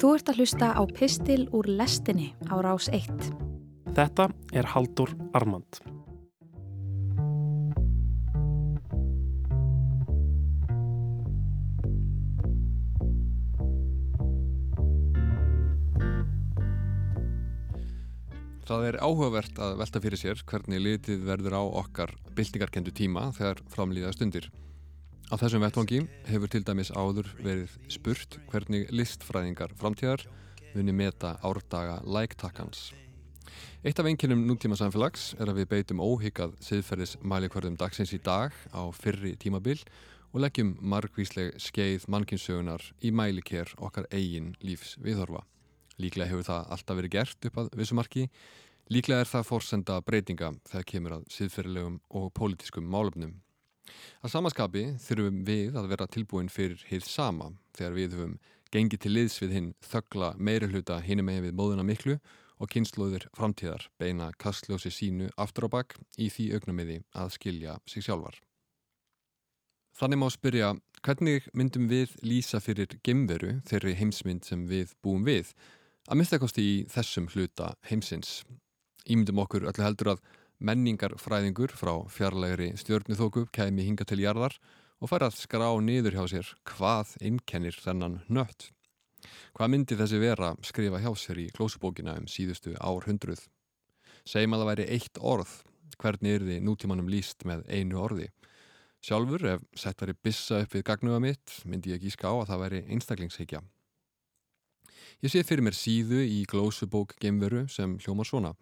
Þú ert að hlusta á Pistil úr lestinni á rás 1. Þetta er Haldur Armand. Það er áhugavert að velta fyrir sér hvernig litið verður á okkar byltingarkendu tíma þegar framlýða stundir. Á þessum vettvangi hefur til dæmis áður verið spurt hvernig listfræðingar framtíðar vunni meta árdaga læktakkans. Eitt af einnkynum nútíma samfélags er að við beitum óhyggað siðferðis mælikvarðum dagsins í dag á fyrri tímabil og leggjum margvísleg skeið mannkynnssögunar í mælikér okkar eigin lífs viðhorfa. Líklega hefur það alltaf verið gert upp að vissumarki. Líklega er það fórsenda breytinga þegar kemur að síðferðilegum og pólitískum málöfnum. Að samaskapi þurfum við að vera tilbúin fyrir hið sama þegar við höfum gengið til liðs við hinn þöggla meiri hluta hinum með við móðuna miklu og kynnslóðir framtíðar beina kastljósi sínu aftur á bakk í því augnumiði að skilja sig sjálfar. Þannig má spyrja hvernig myndum við lýsa fyrir gemveru þeirri heimsmynd sem við búum við Að minnstakosti í þessum hluta heimsins. Ímyndum okkur öllu heldur að menningarfræðingur frá fjarlægri stjórnithóku kemi hinga til jarðar og fær að skrá niður hjá sér hvað innkennir þennan nött. Hvað myndi þessi vera skrifa hjá sér í klósubókina um síðustu árhundruð? Segjum að það væri eitt orð, hvernig er þið nútímanum líst með einu orði? Sjálfur, ef sett væri bissa upp við gagnuða mitt, myndi ég ekki ská að það væri einstaklingsheikja. Ég sé fyrir mér síðu í glósubók geimveru sem hljómar svona.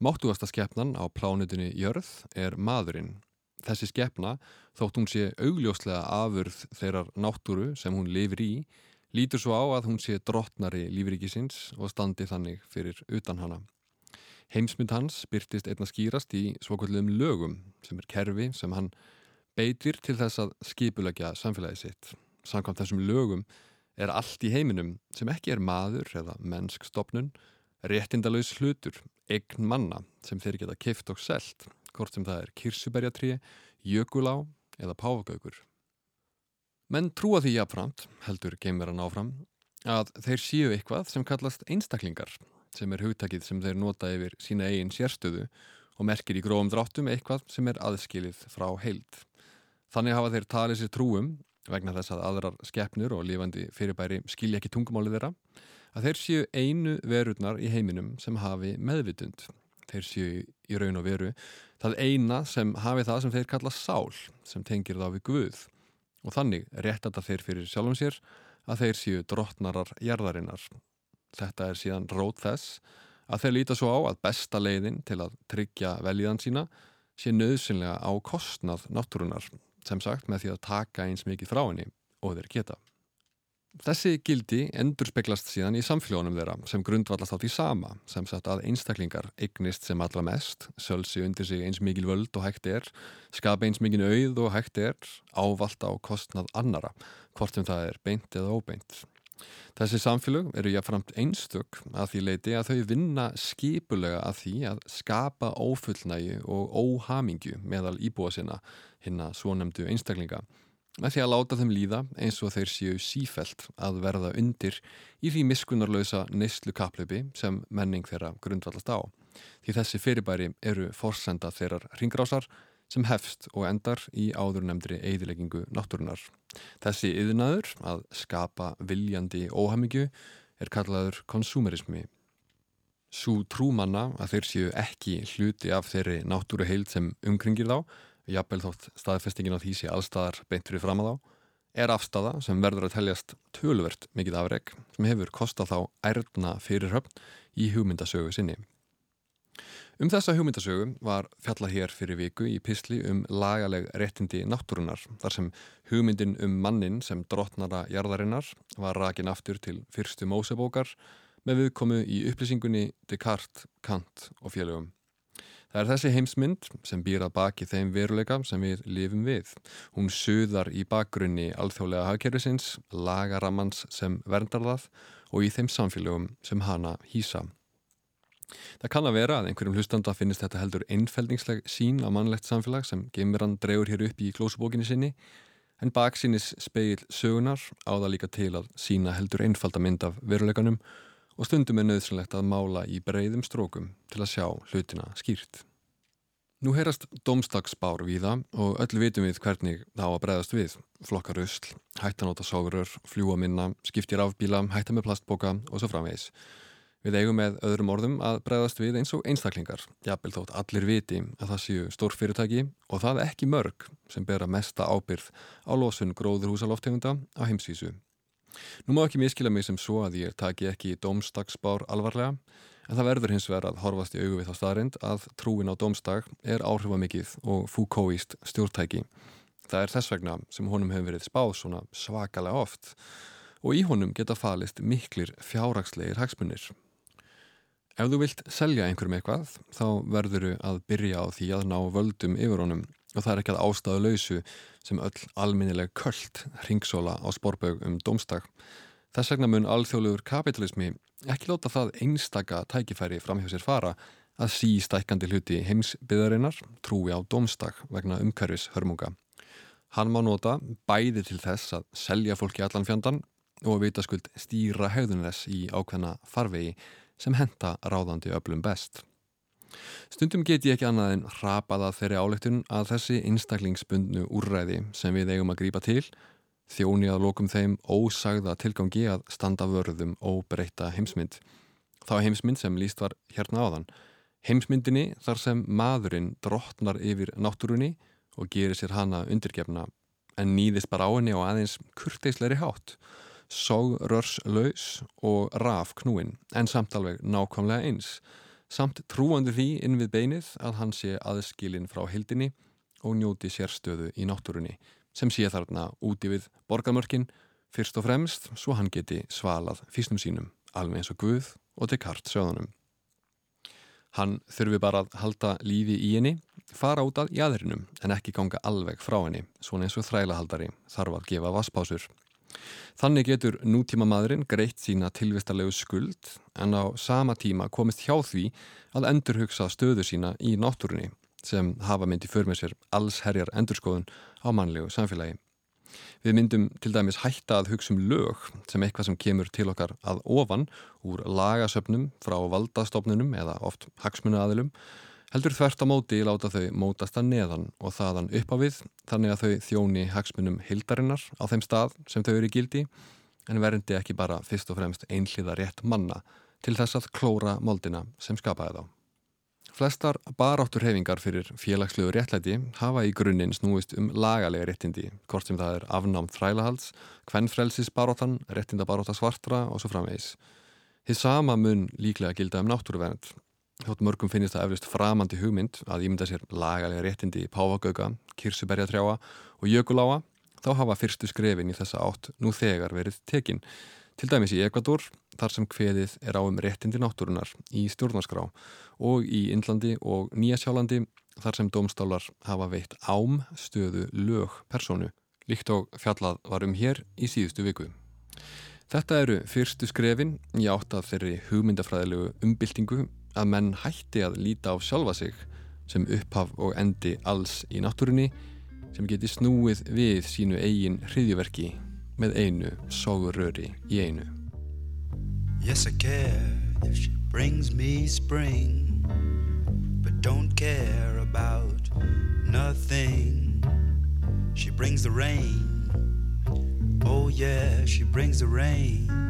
Máttuasta skeppnan á plánutinni Jörð er maðurinn. Þessi skeppna, þótt hún sé augljóslega afurð þeirrar náttúru sem hún lifir í, lítur svo á að hún sé drottnari lífrikisins og standi þannig fyrir utan hana. Heimsmynd hans byrtist einna skýrast í svokvöldum lögum sem er kerfi sem hann beitir til þess að skipulegja samfélagi sitt. Samkvæmt þessum lögum er allt í heiminum sem ekki er maður eða mennskstofnun, réttindalauðs hlutur, eign manna sem þeir geta kift og selt, hvort sem það er kirsuberjatrí, jökulá eða páfagaugur. Menn trúa því jafnframt, heldur geimverðan áfram, að þeir séu eitthvað sem kallast einstaklingar, sem er hugtakið sem þeir nota yfir sína eigin sérstöðu og merkir í grófum dráttum eitthvað sem er aðskilið frá heild. Þannig hafa þeir talið sér trúum vegna þess að aðrar skeppnur og lifandi fyrirbæri skilja ekki tungumálið þeirra, að þeir séu einu verurnar í heiminum sem hafi meðvitund. Þeir séu í raun og veru það eina sem hafi það sem þeir kalla sál, sem tengir þá við Guð. Og þannig réttata þeir fyrir sjálfum sér að þeir séu drottnarar jarðarinnar. Þetta er síðan rót þess að þeir líta svo á að besta leiðin til að tryggja velíðan sína sé nöðsynlega á kostnað náttúrunar sem sagt með því að taka eins mikið frá henni og þeir geta. Þessi gildi endur speglast síðan í samfélagunum þeirra sem grundvallast á því sama sem sagt að einstaklingar eignist sem allra mest, sölsi undir sig eins mikil völd og hægt er, skapa eins mikil auð og hægt er, ávalda á kostnað annara, hvort sem það er beint eða óbeint. Þessi samfélög eru jáfnframt einstök að því leiti að þau vinna skipulega að því að skapa ófullnægi og óhamingju meðal íbúa sinna hinna svonemdu einstaklinga með því að láta þeim líða eins og þeir séu sífelt að verða undir í því miskunarlausa neyslu kaplöpi sem menning þeirra grundvallast á. Því þessi fyrirbæri eru forsenda þeirrar ringrásar sem hefst og endar í áðurnemdri eigðileggingu náttúrunar. Þessi yðnaður að skapa viljandi óhamingju er kallaður konsumerismi. Sú trúmanna að þeir séu ekki hluti af þeirri náttúru heild sem umkringir þá jafnvel þótt staðfestingin á því sé allstaðar beintur í fram að þá, er afstafa sem verður að teljast tölvert mikið afreg sem hefur kostað þá ærna fyrirhöfn í hugmyndasögu sinni. Um þessa hugmyndasögu var fjallað hér fyrir viku í písli um lagaleg réttindi náttúrunar þar sem hugmyndin um mannin sem drotnara jarðarinnar var rakin aftur til fyrstu mósebókar með viðkomu í upplýsingunni Descartes, Kant og félögum. Það er þessi heimsmynd sem býr að baki þeim veruleika sem við lifum við. Hún suðar í bakgrunni alþjóðlega hafkerfisins, lagarammans sem verndar það og í þeim samfélögum sem hana hýsa. Það kann að vera að einhverjum hlustanda finnist þetta heldur einfeldningsleg sín á mannlegt samfélag sem Geimran drefur hér upp í klósubókinni sinni En baksínis speil sögunar áða líka til að sína heldur einfaldamind af veruleikanum og stundum er nöðsynlegt að mála í breyðum strókum til að sjá hlutina skýrt. Nú heyrast domstagsbár viða og öll vitum við hvernig það á að breyðast við. Flokkar usl, hættanóta sógrur, fljúa minna, skiptir afbíla, hætta með plastboka og svo framvegs. Við eigum með öðrum orðum að breyðast við eins og einstaklingar. Jafnvel þótt allir viti að það séu stór fyrirtæki og það ekki mörg sem bera mesta ábyrð á losun gróðurhúsaloftegunda á heimsvísu. Nú má ekki miskila mig sem svo að ég taki ekki domstagsbár alvarlega En það verður hins vegar að horfast í þá staðrind að trúin á domstag er áhrifamikið og fúkóist stjórntæki. Það er þess vegna sem honum hefur verið spáð svona svakalega oft og í honum geta falist miklir fjárrakslegir hagsmunir. Ef þú vilt selja einhverjum eitthvað þá verður þú að byrja á því að ná völdum yfir honum og það er ekki að ástæðu lausu sem öll alminnileg köllt ringsóla á spórbög um domstag. Þess vegna mun alþjóðlegur kapitalismi ekki láta það einstaka tækifæri fram hjá sér fara að sístækandi hluti heimsbyðarinnar trúi á domstak vegna umhverfis hörmunga. Hann má nota bæði til þess að selja fólki allan fjandan og vita skuld stýra höfðunnes í ákveðna farvegi sem henta ráðandi öflum best. Stundum get ég ekki annað en rapaða þeirri álegtun að þessi einstaklingsbundnu úrræði sem við eigum að grípa til þjóni að lokum þeim ósagða tilgangi að standa vörðum og breyta heimsmynd. Þá heimsmynd sem líst var hérna áðan. Heimsmyndinni þar sem maðurinn drottnar yfir náttúrunni og gerir sér hana undirgefna en nýðist bara á henni og aðeins kurteisleiri hátt. Sóg rörs laus og raf knúin en samt alveg nákvæmlega eins. Samt trúandi því inn við beinið að hann sé aðskilin frá hildinni og njóti sérstöðu í náttúrunni sem sé þarna úti við borgarmörkin fyrst og fremst svo hann geti svalað físnum sínum alveg eins og Guð og Descartes sögðunum. Hann þurfi bara að halda lífi í henni, fara út að jæðrinum en ekki ganga alveg frá henni, svona eins og þrælahaldari þarf að gefa vaspásur. Þannig getur nútíma maðurinn greitt sína tilvistarlegu skuld en á sama tíma komist hjá því að endurhugsa stöðu sína í náttúrunni sem hafa myndi för með sér alls herjar endurskoðun á mannlegu samfélagi. Við myndum til dæmis hætta að hugsa um lög sem eitthvað sem kemur til okkar að ofan úr lagasöpnum frá valdastofnunum eða oft hagsmunaðilum heldur þvert á móti láta þau mótast að neðan og þaðan upp á við þannig að þau þjóni hagsmunum hildarinnar á þeim stað sem þau eru í gildi en verndi ekki bara fyrst og fremst einhliða rétt manna til þess að klóra moldina sem skapaði þá. Flestar baráttur hefingar fyrir félagslegu réttlæti hafa í grunninn snúist um lagalega réttindi, hvort sem það er afnámt þrælahalds, hvennfrelsis baróttan, réttindabaróta svartra og svo framvegis. Þið sama mun líklega gilda um náttúruvernd. Þótt mörgum finnist það eflust framandi hugmynd að ímynda sér lagalega réttindi í Páfagauga, Kirsuberjatrjáa og Jökuláa, þá hafa fyrstu skrefin í þessa átt nú þegar verið tekinn. Til dæmis í Ekvator, þar sem hveðið er á um réttindi náttúrunar í stjórnarskrá og í Indlandi og Nýjasjálandi þar sem domstálar hafa veitt ám stöðu lög personu, líkt og fjallað varum hér í síðustu viku. Þetta eru fyrstu skrefin í átt að þeirri hugmyndafræðilegu umbyltingu að menn hætti að líta á sjálfa sig sem upphaf og endi alls í náttúrunni sem geti snúið við sínu eigin hriðjuverki með einu sóguröri í einu. Yes I care if she brings me spring But don't care about nothing. She brings the rain. Oh yeah, she brings the rain